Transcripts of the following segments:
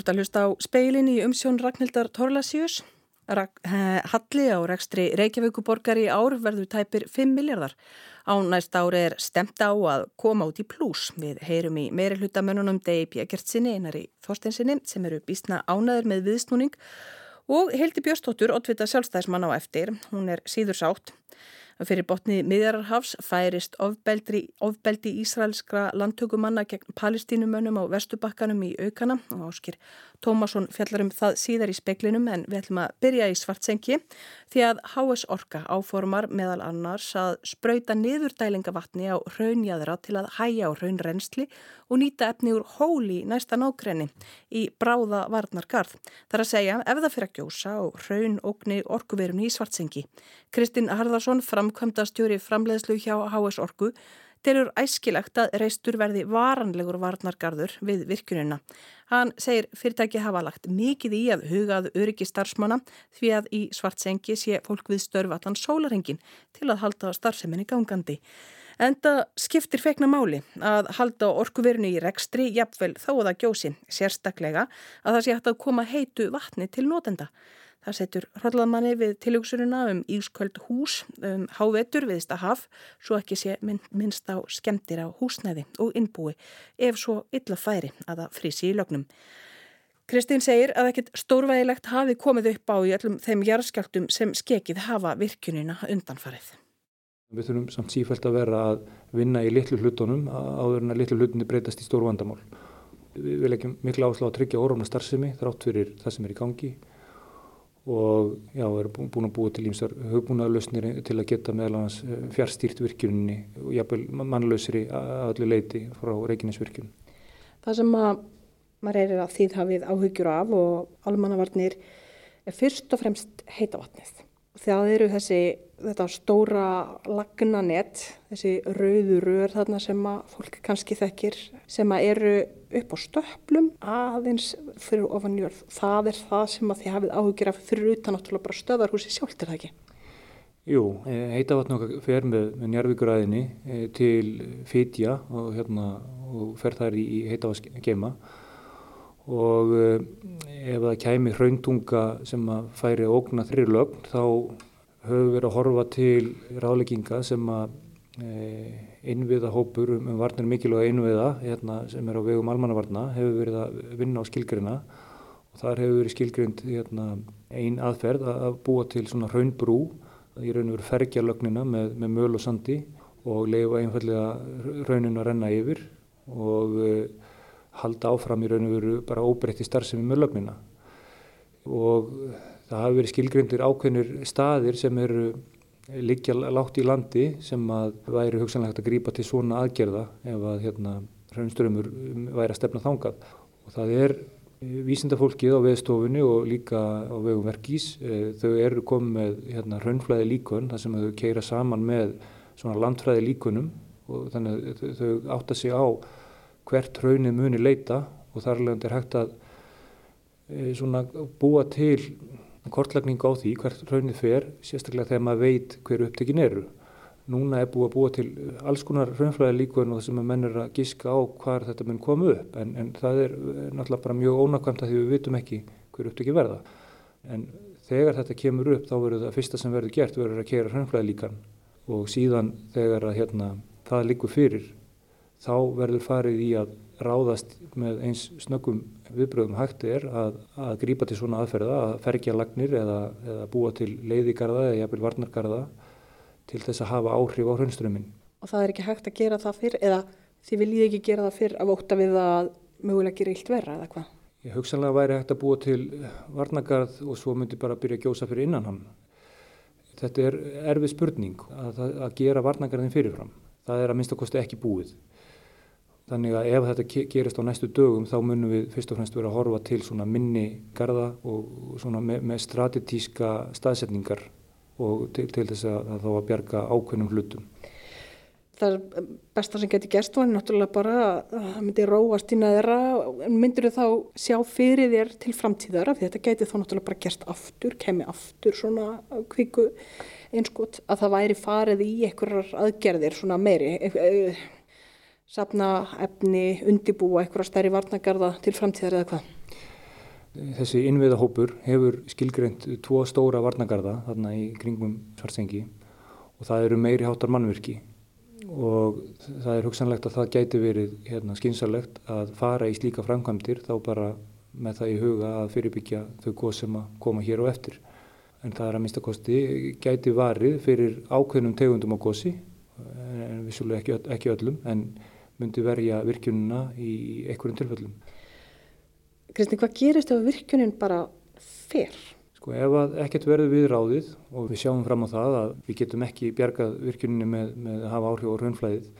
Þú ert að hlusta á speilin í umsjón Ragnhildar Torlasjós. Halli á rekstri Reykjavíkuborgar í ár verður tæpir 5 miljardar. Á næst ári er stemt á að koma út í plús. Við heyrum í meiri hlutamönunum Degi Björgertsinni einar í Þorsteinsinni sem eru býstna ánaður með viðsnúning og Hildi Björnstóttur, oddvita sjálfstæðismann á eftir. Hún er síður sátt. Fyrir botnið miðjararhafs færist ofbeldi, ofbeldi Ísraelskra landtökumanna gegn palestínumönnum á vestubakkanum í aukana. Og áskir Tómasson fjallar um það síðar í speklinum en við ætlum að byrja í svartsengi því að HS Orka áformar meðal annars að spröyta niðurdælingavatni á raunjæðra til að hæja á raunrensli og nýta efni úr hóli næsta nákrenni í bráða varnargarð. Það er að segja ef það fyrir að gjósa og raun ógni orkuverunni í svartsengi. Kristinn Harðarsson framkvæmda stjóri framleiðslu hjá HS Orku telur æskilegt að reistur verði varanlegur varnargarður við virkununa. Hann segir fyrirtæki hafa lagt mikið í að hugað öryggi starfsmanna því að í svartsengi sé fólk við störf allan sólarhengin til að halda starfseminni gangandi. Enda skiptir feikna máli að halda orkuverinu í rekstri jafnvel þó að það gjósi sérstaklega að það sé hægt að koma heitu vatni til nótenda. Það setur hrallamanni við tilugsuruna um ísköld hús, um hávetur viðst að haf, svo ekki sé minnst á skemdir á húsnæði og innbúi ef svo illa færi að það frísi í lögnum. Kristín segir að ekkit stórvægilegt hafi komið upp á í öllum þeim jarðskjaldum sem skekið hafa virkunina undanfarið. Við þurfum samt sífælt að vera að vinna í litlu hlutunum áður en að litlu hlutunni breytast í stóru vandamál. Við leggjum miklu áslá að tryggja órófna starfsemi þrátt fyrir það sem er í gangi og já, við erum búin að búa til ímsar hugbúnaðalösnir til að geta meðal annars eh, fjárstýrt virkjunni og jafnvel mannlausri að öllu leiti frá Reykjanesvirkjun. Það sem að maður er að þýð hafið áhugjur af og almannavarnir er fyrst og fremst heita vatnið. Það eru þessi þetta stóra lagnanett, þessi rauðu rör þarna sem að fólk kannski þekkir sem að eru upp á stöplum aðeins fyrir ofanjörð. Það er það sem að þið hafið áhugir af fyrir utan náttúrulega bara stöðarhúsi sjálft er það ekki? Jú, e, heitavatn okkar fer með, með njárvíkuræðinni e, til Fitja og, hérna, og fer þar í heitavaskema og e, ef það kæmi hrauntunga sem að færi ógna þrjir lögn þá höfum verið að horfa til rálegginga sem að e, innviða hópur um, um varnir mikilvæga innviða hérna, sem er á vegum almannavarna hefur verið að vinna á skilgrina og þar hefur verið skilgrind hérna, ein aðferð að búa til svona raunbrú í raun og veru fergja lögnina með, með möl og sandi og leifa einfallega raunin að renna yfir. Og e, halda áfram í raun og veru bara óbreytti starfsemi með lögnina. Og það hafi verið skilgrindir ákveðnir staðir sem eru liggja látt í landi sem að væri hugsanlegt að grípa til svona aðgerða ef að hérna hraunströmmur væri að stefna þangað. Og það er eh, vísindafólkið á veðstofunni og líka á vegum verkís eh, þau eru komið með hérna hraunflæði líkun þar sem þau keira saman með svona landfræði líkunum og þannig að þau átta sig á hvert hraunið muni leita og þar alveg er hægt að eh, svona búa til kortlagning á því hvert raunnið fer, sérstaklega þegar maður veit hverju upptökin eru. Núna er búið að búa til alls konar raunflæði líkuðin og sem að menn er að gíska á hvað þetta mun koma upp en, en það er náttúrulega bara mjög ónakvæmt að því við vitum ekki hverju upptöki verða. En þegar þetta kemur upp þá verður það fyrsta sem verður gert verður að kera raunflæði líkan og síðan þegar að, hérna, það líkur fyrir þá verður farið í að ráðast með eins snöggum viðbröðum hægt er að, að grípa til svona aðferða, að fergja lagnir eða, eða búa til leiðigarða eða jafnvel varnargarða til þess að hafa áhrif á hraunsströmmin. Og það er ekki hægt að gera það fyrr eða þið viljið ekki gera það fyrr af óta við að mögulega gera illt verra eða hvað? Ég hugsanlega væri hægt að búa til varnargarð og svo myndi bara byrja að gjósa fyrir innan hann. Þetta er erfið spurning að, að gera varnargarðin fyrirfram. Það er að minnst að kosti ekki búið. Þannig að ef þetta gerist á næstu dögum þá munum við fyrst og fremst vera að horfa til svona minni garda og svona með, með stratetíska staðsetningar og til, til þess að þá að bjarga ákveðnum hlutum. Það er besta sem getur gerst og er náttúrulega bara að það myndir róast í næðra. Myndir þú þá sjá fyrir þér til framtíðara því þetta getur þá náttúrulega bara gerst aftur, kemi aftur svona kvíku einskot að það væri farið í einhverjar aðgerðir svona meiri sapna efni, undibúa eitthvað stærri varnagarða til framtíðar eða hvað? Þessi innviðahópur hefur skilgreint tvo stóra varnagarða þarna í kringum svartsengi og það eru meiri hátar mannvirki og það er hugsanlegt að það gæti verið hérna, skynsalegt að fara í slíka framkvæmdir þá bara með það í huga að fyrirbyggja þau góð sem að koma hér og eftir. En það er að minnstakosti gæti varið fyrir ákveðnum tegundum á gósi, en vissulega ekki, ekki öllum, en myndi verja virkjununa í einhverjum tilfellum. Kristi, hvað gerist ef virkunin bara fer? Sko ef að ekkert verður við ráðið og við sjáum fram á það að við getum ekki bjargað virkuninni með, með að hafa áhrif á raunflæðið,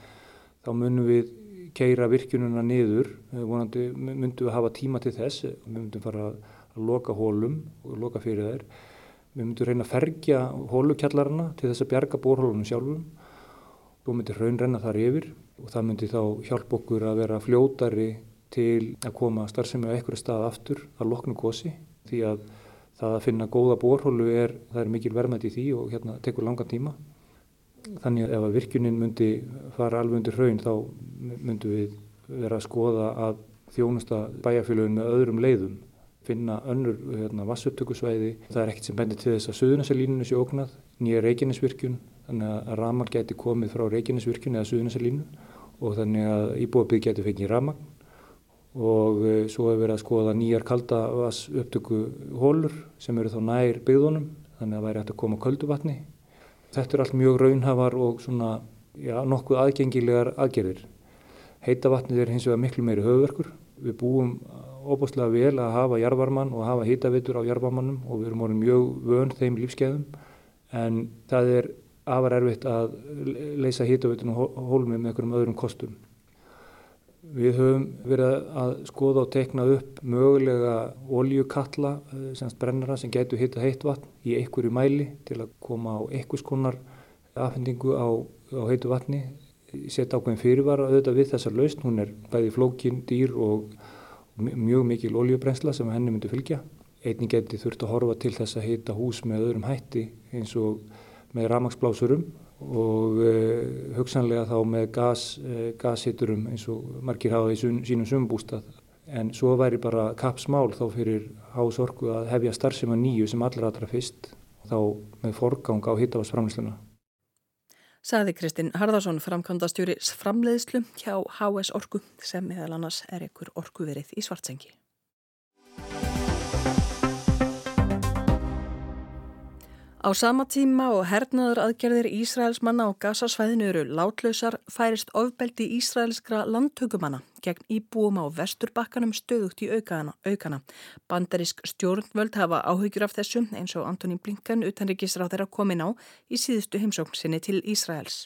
þá munum við keira virkununa niður, vonandi myndum við hafa tíma til þess, við myndum fara að loka hólum og loka fyrir þær, við myndum reyna að fergja hólukjallarana til þess að bjarga bórhólunum sjálfum. Og myndi raun renna þar yfir og það myndi þá hjálpa okkur að vera fljótari til að koma starfsemi á einhverju stað aftur að loknu gósi því að það að finna góða bórhólu er, það er mikil verðmætt í því og hérna tekur langan tíma. Þannig að ef að virkunin myndi fara alveg undir hraun þá myndum við vera að skoða að þjónusta bæjarfélagin með öðrum leiðum, finna önnur hérna, vassuptökusvæði. Það er ekkert sem bendir til þess að Suðunasalínunu sé ógnað, nýja Reykjanesvirkjun, þannig að ramar geti komið frá Reykjanesvirkjun eða Suðunasalínu og þannig að íbúabíð geti fengið ramagn og eh, svo hefur verið að skoða nýjar kaldavas upptöku hólur sem eru þá nær byggðunum þannig að það væri hægt að koma kölduvatni. Þetta er allt mjög raunhafar og svona, já, nokkuð aðgengilegar aðgerðir. Heitavatnið er hins vegar miklu meiri höfverkur. Við búum óbúslega vel að hafa jarvarmann og hafa heitavitur á jarvarmannum og við erum orðin mjög vön þeim lífskeiðum en það er afar erfitt að leysa heitavitun og hólmi með einhverjum öðrum kostum. Við höfum verið að skoða og tekna upp mögulega oljukalla, eh, semst brennara sem getur hitta heitt vatn í einhverju mæli til að koma á einhvers konar afhendingu á, á heitu vatni. Sett ákveðin fyrirvara auðvitað við þessar lausn, hún er bæði flókin, dýr og mjög mikil oljubrensla sem henni myndi fylgja. Einning geti þurft að horfa til þess að heita hús með öðrum hætti eins og með ramagsblásurum og uh, hugsanlega þá með gas, uh, gashitturum eins og margir hafa í sun, sínum sumbústað. En svo væri bara kapsmál þá fyrir hásorku að hefja starfsema nýju sem allra allra fyrst þá með forgang á hittavasframlýsluna. Saði Kristinn Harðarsson framkvæmdastjóri framleiðslu hjá HS Orku sem meðal annars er ykkur orkuverið í Svartsengi. Á sama tíma og hernaður aðgerðir Ísraelsmanna á gasasvæðinu eru látlausar færist ofbeldi Ísraelskra landtökumanna gegn íbúum á vesturbakkanum stöðugt í aukana. aukana. Bandarisk stjórnvöld hafa áhugjur af þessu eins og Antoni Blinken utanrikisra á þeirra komin á í síðustu heimsókn sinni til Ísraels.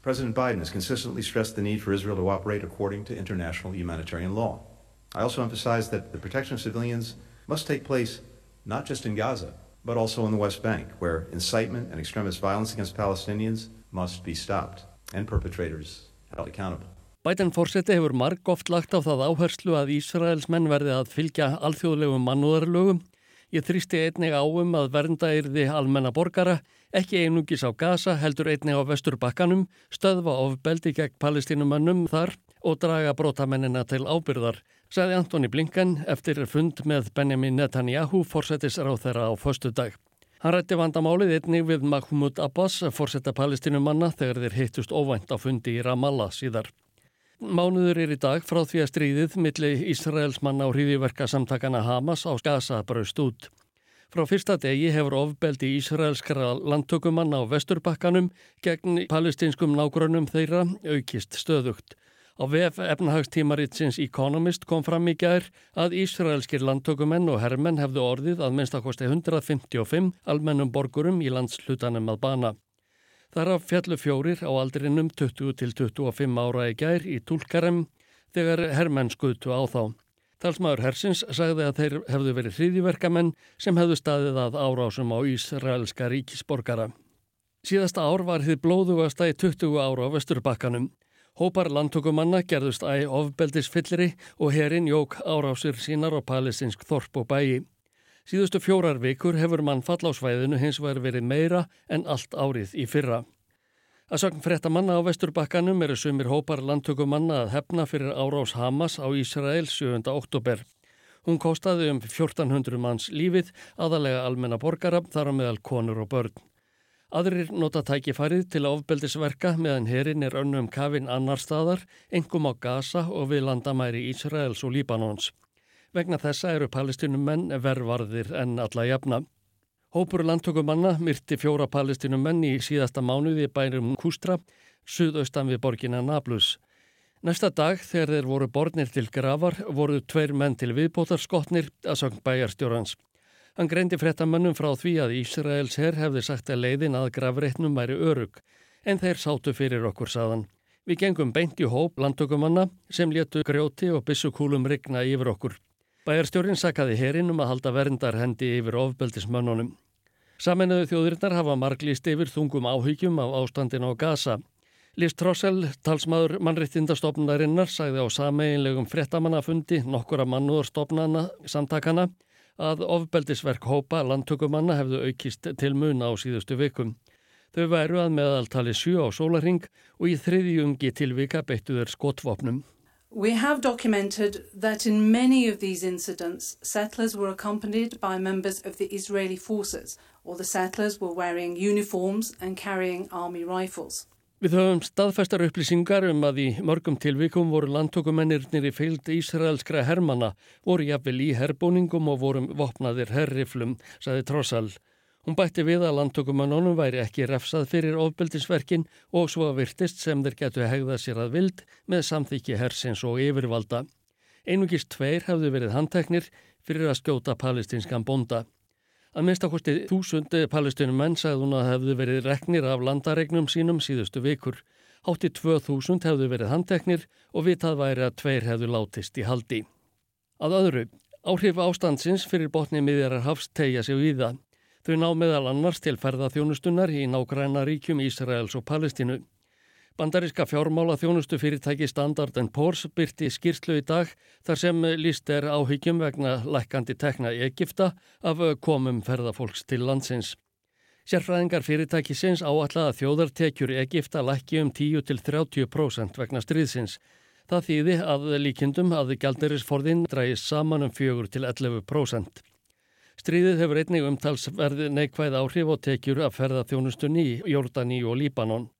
President Biden has consistently stressed the need for Israel to operate according to international humanitarian law. I also emphasize that the protection of civilians must take place not just in Gaza but also in the West Bank, where incitement and extremist violence against Palestinians must be stopped and perpetrators held accountable. Biden fórseti hefur marg oft lagt á það áherslu að Ísraels menn verði að fylgja alþjóðlegum mannúðarlögum. Ég þrýsti einnig áum að vernda yrði almenna borgara, ekki einungis á Gaza, heldur einnig á vesturbakkanum, stöðva ofbeldi gegn palestinumannum þar og draga brótamennina til ábyrðar sagði Antoni Blinken eftir fund með Benjamin Netanyahu fórsetisráð þeirra á förstu dag. Hann rætti vandamálið einnig við Mahmoud Abbas, fórsetta palestinumanna, þegar þeir hittust óvænt á fundi í Ramallah síðar. Mánuður er í dag frá því að stríðið milli Ísraels manna á hríðiverka samtakana Hamas á Gaza braust út. Frá fyrsta degi hefur ofbeldi Ísraelskara landtökumanna á vesturbakkanum gegn palestinskum nágrunum þeirra aukist stöðugt. Á VF efnahagstímaritsins Economist kom fram í gær að Ísraelskir landtökumenn og herrmenn hefðu orðið að minnstakosti 155 almennum borgurum í landslutanum að bana. Þar af fjallu fjórir á aldrinum 20 til 25 ára í gær í Tulkarem þegar herrmenn skutu á þá. Talsmaður Hersins sagði að þeir hefðu verið hriðiverkamenn sem hefðu staðið að árásum á Ísraelska ríkisborgara. Síðasta ár var þið blóðugasta í 20 ára á Vesturbakkanum. Hópar landtökumanna gerðust æg ofbeldisfyllri og herin jók árásir sínar á palestinsk þorp og bæi. Síðustu fjórar vikur hefur mann fall á svæðinu hins vegar verið meira en allt árið í fyrra. Að sögn frétta manna á vesturbakkanum eru sumir hópar landtökumanna að hefna fyrir árás Hamas á Ísrael 7. oktober. Hún kostaði um 1400 manns lífið, aðalega almenna borgara, þar á meðal konur og börn. Aðrir nota tækifærið til ofbeldisverka meðan herin er önnum kafinn annar staðar, engum á Gaza og við landamæri Ísraels og Líbanons. Vegna þessa eru palestinum menn vervarðir en alla jafna. Hópur landtökumanna myrti fjóra palestinum menn í síðasta mánuði bærum Kustra, suðaustan við borgina Nablus. Næsta dag þegar þeir voru bornir til gravar voru tveir menn til viðbótar skotnir að sögn bæjarstjórans. Hann greindi frettamönnum frá því að Ísraels herr hefði sagt að leiðin að gravreitnum væri örug, en þeir sátu fyrir okkur saðan. Við gengum beint í hóp landtökumanna sem léttu grjóti og bissukúlum rigna yfir okkur. Bæjarstjórin sakaði herinum að halda verndar hendi yfir ofbeldismönnunum. Saminuðu þjóðurinnar hafa marglýst yfir þungum áhyggjum af ástandin á Gaza. Lís Trossel, talsmaður mannriktindastofnarinnar, sagði á sameinlegum frettamannafundi nokkura mannúðarstofnana samtakana að ofbeldisverk hópa landtökumanna hefðu aukist til muna á síðustu vikum. Þau væru að meðaltali sjö á sólaring og í þriðjungi tilvika beittu þeir skotvopnum. We have documented that in many of these incidents, settlers were accompanied by members of the Israeli forces, or the settlers were wearing uniforms and carrying army rifles. Við höfum staðfæstar upplýsingar um að í mörgum tilvikum voru landtökumennirnir í feild Ísraelskra hermana, voru jafnvel í herbúningum og vorum vopnaðir herriflum, saði Trossal. Hún bætti við að landtökumennunum væri ekki refsað fyrir ofbeldisverkin og svo virtist sem þeir getu hegða sér að vild með samþykki hersins og yfirvalda. Einugist tveir hafðu verið handteknir fyrir að skjóta palestinskan bonda. Að minnstakosti þúsundi palestinum menn sagði hún að hefðu verið reknir af landaregnum sínum síðustu vikur. Hátti 2000 hefðu verið handteknir og vitað væri að tveir hefðu látist í haldi. Að öðru, áhrif ástandsins fyrir botni miðjarar hafst tegja sig í það. Þau ná meðal annars til ferðaþjónustunnar í nágræna ríkjum Ísraels og Palestínu. Bandaríska fjármála þjónustu fyrirtæki Standard Poor's byrti skýrslu í dag þar sem líst er áhyggjum vegna lækandi tekna í Egipta af komum ferðafólks til landsins. Sérfræðingar fyrirtæki sinns áallega að þjóðartekjur í Egipta lækki um 10-30% vegna stríðsins. Það þýði að líkindum að gælderisforðin drægis saman um 4-11%. Stríðið hefur einnig umtalsverði neikvæð áhrif og tekjur af ferðaþjónustunni í Jordani og Líbanon.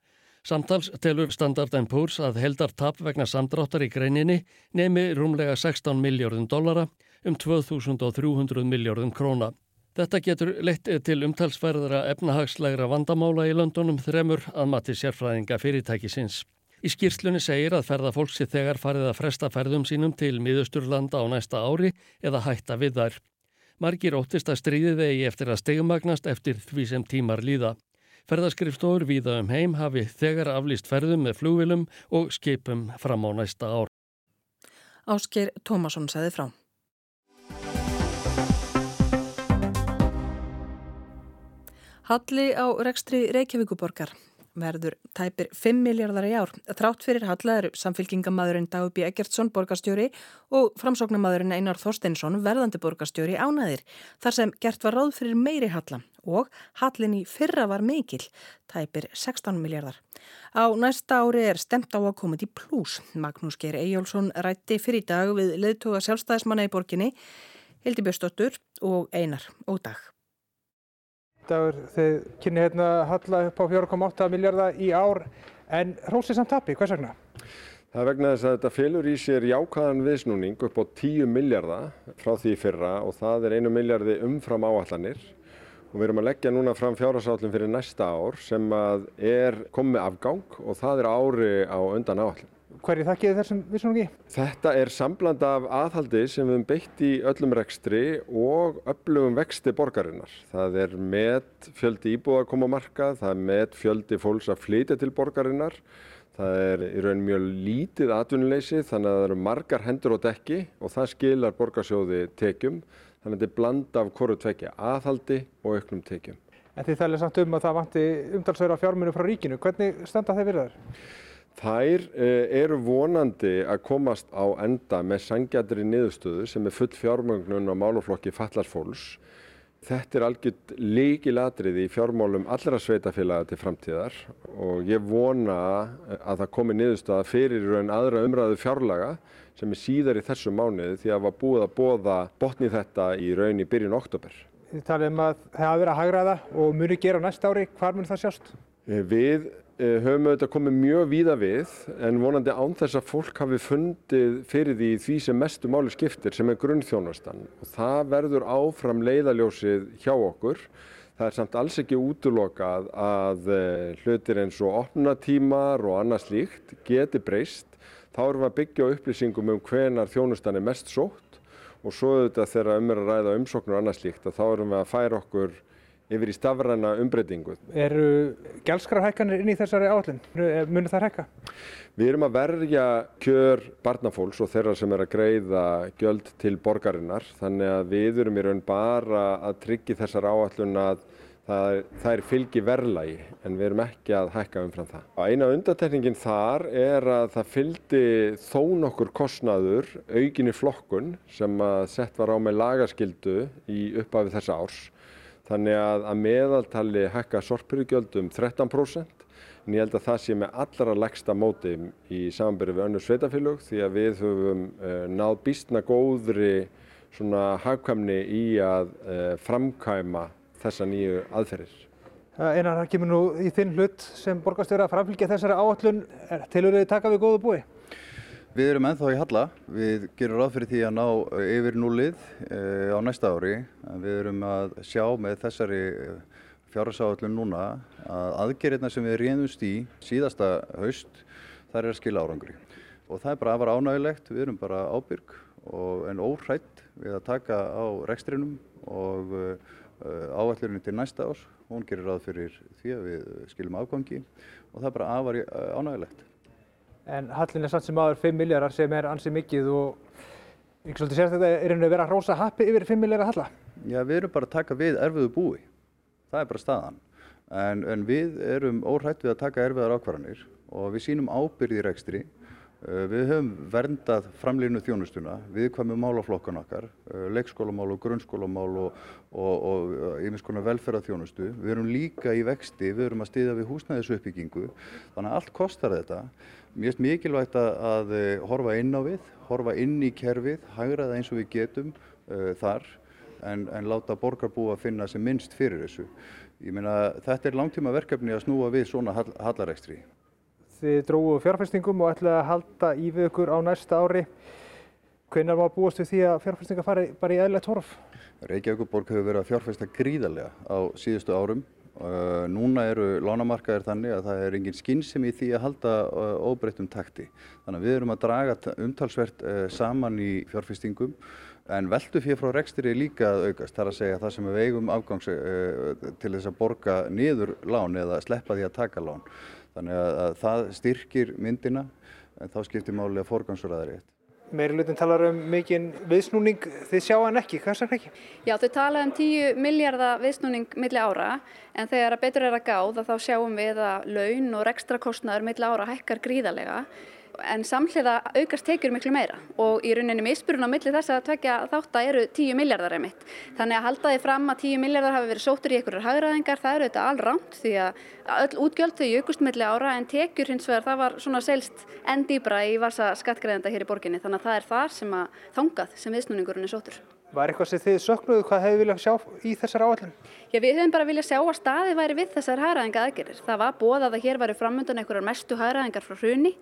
Samtals telur Standard Poor's að heldar tap vegna samdráttar í greininni nemi rúmlega 16 miljardum dollara um 2300 miljardum króna. Þetta getur leitt til umtalsverðara efnahagslegra vandamála í löndunum þremur að mati sérfræðinga fyrirtækisins. Í skýrslunni segir að ferðafólksi þegar farið að fresta ferðum sínum til miðusturlanda á næsta ári eða hætta við þær. Margir óttist að stríðið eigi eftir að stegumagnast eftir því sem tímar líða. Ferðaskrifstofur víða um heim hafi þegar aflýst ferðum með flugvilum og skipum fram á næsta ár. Ásker Tómasson segði frá. Halli á rekstri Reykjavíkuborgar verður tæpir 5 miljardar í ár. Þrátt fyrir Halla eru samfélkingamadurinn Dagubi Eggertsson borgarstjóri og framsóknamadurinn Einar Þorsteinsson verðandi borgarstjóri ánæðir þar sem gert var ráð fyrir meiri Halla og Hallin í fyrra var mikil, tæpir 16 miljardar. Á næsta ári er stemt á að koma til plús. Magnús Geir Eyjálsson rætti fyrir dag við leðtoga sjálfstæðismanna í borginni, Hildi Björnsdóttur og Einar og dag dagur þeir kynni hérna halla upp á 4,8 miljardar í ár en hrósið samt tapi, hvers vegna? Það er vegna þess að þetta fylgur í sér jákaðan viðsnúning upp á 10 miljardar frá því fyrra og það er einu miljardi umfram áallanir og við erum að leggja núna fram fjárhásállin fyrir næsta ár sem er komið afgang og það er ári á undan áallin. Hverju þakkið þessum vissungi? Þetta er sambland af aðhaldi sem við hefum beitt í öllum rekstri og öflugum vexti borgarinnar. Það er með fjöldi íbúða að koma marka, það er með fjöldi fólks að flytja til borgarinnar, það er í raun mjög lítið atvinnuleysi þannig að það eru margar hendur á dekki og það skilar borgarsjóði tekjum. Þannig að þetta er bland af hverju tvekja, aðhaldi og auknum tekjum. En þið þærlega samt um að það vanti umtalsverða fjármunum frá ríkinu. Hvernig standa þeir fyrir þar? Þær eh, eru vonandi að komast á enda með sangjadri niðurstöðu sem er full fjármögnun á máluflokki fallarsfólks Þetta er algjört líkilatriði í fjármálum allra sveitafélaga til framtíðar og ég vona að það komi niðurstaða fyrir raun aðra umræðu fjárlaga sem er síðar í þessu mánuði því að var búið að bóða botni þetta í raun í byrjun oktober. Þið talið um að það hafa verið að hagraða og muni gera á næsta ári. Hvar mun það sjást? Við Eh, höfum auðvitað komið mjög víða við en vonandi án þess að fólk hafi fundið fyrir því því sem mestu máli skiptir sem er grunnþjónastan og það verður áfram leiðaljósið hjá okkur. Það er samt alls ekki útlokað að eh, hlutir eins og opnatímar og annað slíkt geti breyst. Þá erum við að byggja upplýsingum um hvenar þjónustan er mest sótt og svo auðvitað þegar um er að ræða umsóknur og annað slíkt að þá erum við að færa okkur yfir í stafræna umbreytingu. Eru gælskrarhækkanir inn í þessari áallin? Munir það hækka? Við erum að verja kjör barnafólks og þeirra sem er að greiða gjöld til borgarinnar þannig að við erum í raun bara að tryggja þessar áallun að það, það er fylgi verðlægi en við erum ekki að hækka umfram það. Eina undatekningin þar er að það fylgdi þó nokkur kostnaður aukinni flokkun sem að sett var á með lagaskildu í upphafi þessa árs Þannig að að meðaltali hækka sorpurugjöld um 13% en ég held að það sé með allra leggsta móti í samanbyrju við önnu sveitafélög því að við höfum uh, náð býstna góðri hagkvæmni í að uh, framkæma þessa nýju aðferðir. Einar, það kemur nú í þinn hlut sem borgastöru að framfylgja þessari áallun. Tilur þið taka við góðu búi? Við erum ennþá í halla. Við gerum ráð fyrir því að ná yfir núlið eh, á næsta ári. Við erum að sjá með þessari eh, fjárhásáallun núna að aðgerðina sem við reynumst í síðasta haust, það er að skila árangri. Og það er bara afar ánægilegt. Við erum bara ábyrg en óhrætt við að taka á rekstrinum og eh, áallurinn til næsta ás. Hún gerir ráð fyrir því að við skilum afgangi og það er bara afar ánægilegt en hallin er samt sem aður 5 miljardar sem er ansið mikið og ekki svolítið sérstaklega er einhvern veginn að vera hrósa happi yfir 5 miljardar halla? Já, við erum bara að taka við erfiðu búi. Það er bara staðan. En, en við erum óhrætt við að taka erfiðar ákvarðanir og við sínum ábyrði í rekstri við höfum verndað framlýnu þjónustuna, viðkvæmum málaflokkan okkar, eh, leikskólamál og grunnskólamál og yfir skona velferðarþjónustu. Við erum líka í vexti, við erum að stiðja við húsnæðisuppbyggingu, þannig að allt kostar þetta. Mér finnst mikilvægt að eh, horfa inn á við, horfa inn í kerfið, hægra það eins og við getum uh, þar, en, en láta borgarbúa finna sem minnst fyrir þessu. Ég meina þetta er langtíma verkefni að snúa við svona hallarekstri. Þið dróðu fjárfæstingum og ætlaði að halda í við ykkur á næsta ári. Hvenar var búast við því að fjárfæstinga fari bara í eðlert horf? Reykjavíkuborg hefur verið að fjárfæsta gríðarlega á síðustu árum. Uh, núna eru lánamarkaðir þannig að það er engin skynsum í því að halda uh, óbreyttum takti. Þannig að við erum að draga umtalsvert uh, saman í fjárfæstingum en veldu fyrir frá rekstri líka að aukast. Það er að segja það sem við eigum afgangs til þess að borga niður lán eða sleppa því að taka lán. Þannig að, að það styrkir myndina en þá skiptir máli að forgansraða rétt. Meiri lutin talar um mikinn viðsnúning, þið sjá hann ekki, hvað sér ekki? Já, þau tala um 10 miljardar viðsnúning milli ára en þegar að betur er að gáða þá sjáum við að laun og rekstrakostnaður milli ára hækkar gríðarlega en samhliða aukast tekjur miklu meira og í rauninni misburun á milli þess að tvekja þátt að eru 10 miljardar einmitt. Þannig að halda því fram að 10 miljardar hafi verið sóttur í einhverjar hagraðingar, það eru þetta allránt því að öll útgjöld þau aukust milli ára en tekjur hins vegar það var svona selst enn dýbra í vasa skattgreðenda hér í borginni þannig að það er þar sem að þangað sem viðsnúningurinn er sóttur. Var eitthvað sem þið söknuðu, hvað hefðu viljað sjá í þessar áallin? Já, við hefum bara viljað sjá að staði væri við þessar hagraðinga aðgerir. Það var bóðað að hér væri framöndan einhverjar mestu hagraðingar frá hruni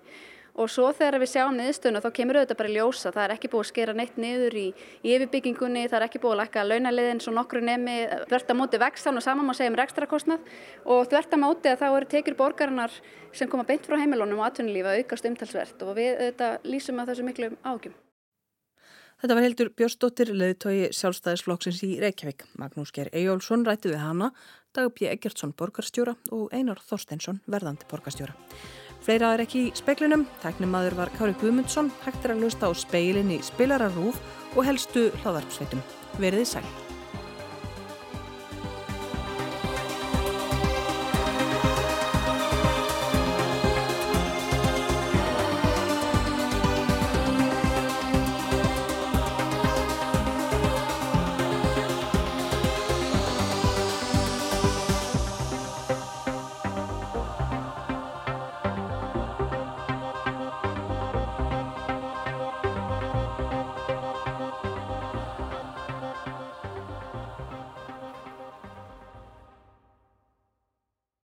og svo þegar við sjáum niðurstöðuna þá kemur auðvitað bara í ljósa, það er ekki búið að skera neitt niður í, í yfirbyggingunni, það er ekki búið að lækka launaliðin svo nokkru nemi þvert að móti vextan og saman má segja um rekstrakostnað og þvert að móti að þá eru tekjur borgarinnar sem koma beint frá heimilónum og atvinnulífi að aukast umtalsvert og við auðvitað lýsum að þessu miklu ágjum. Þetta var heldur Björnsdóttir, leðitói sjálfstæðisflokksins í Reykjavík. Magnús Ger Ejjólfsson rætti við hana, Dagabí Eggertsson borgarstjóra og Einar Þorsteinsson verðandi borgarstjóra. Fleira er ekki í speklinum, tæknimaður var Kári Guðmundsson, hægt er að lusta á speilin í spilararúf og helstu hlaðarpsveitum. Verðið sæl.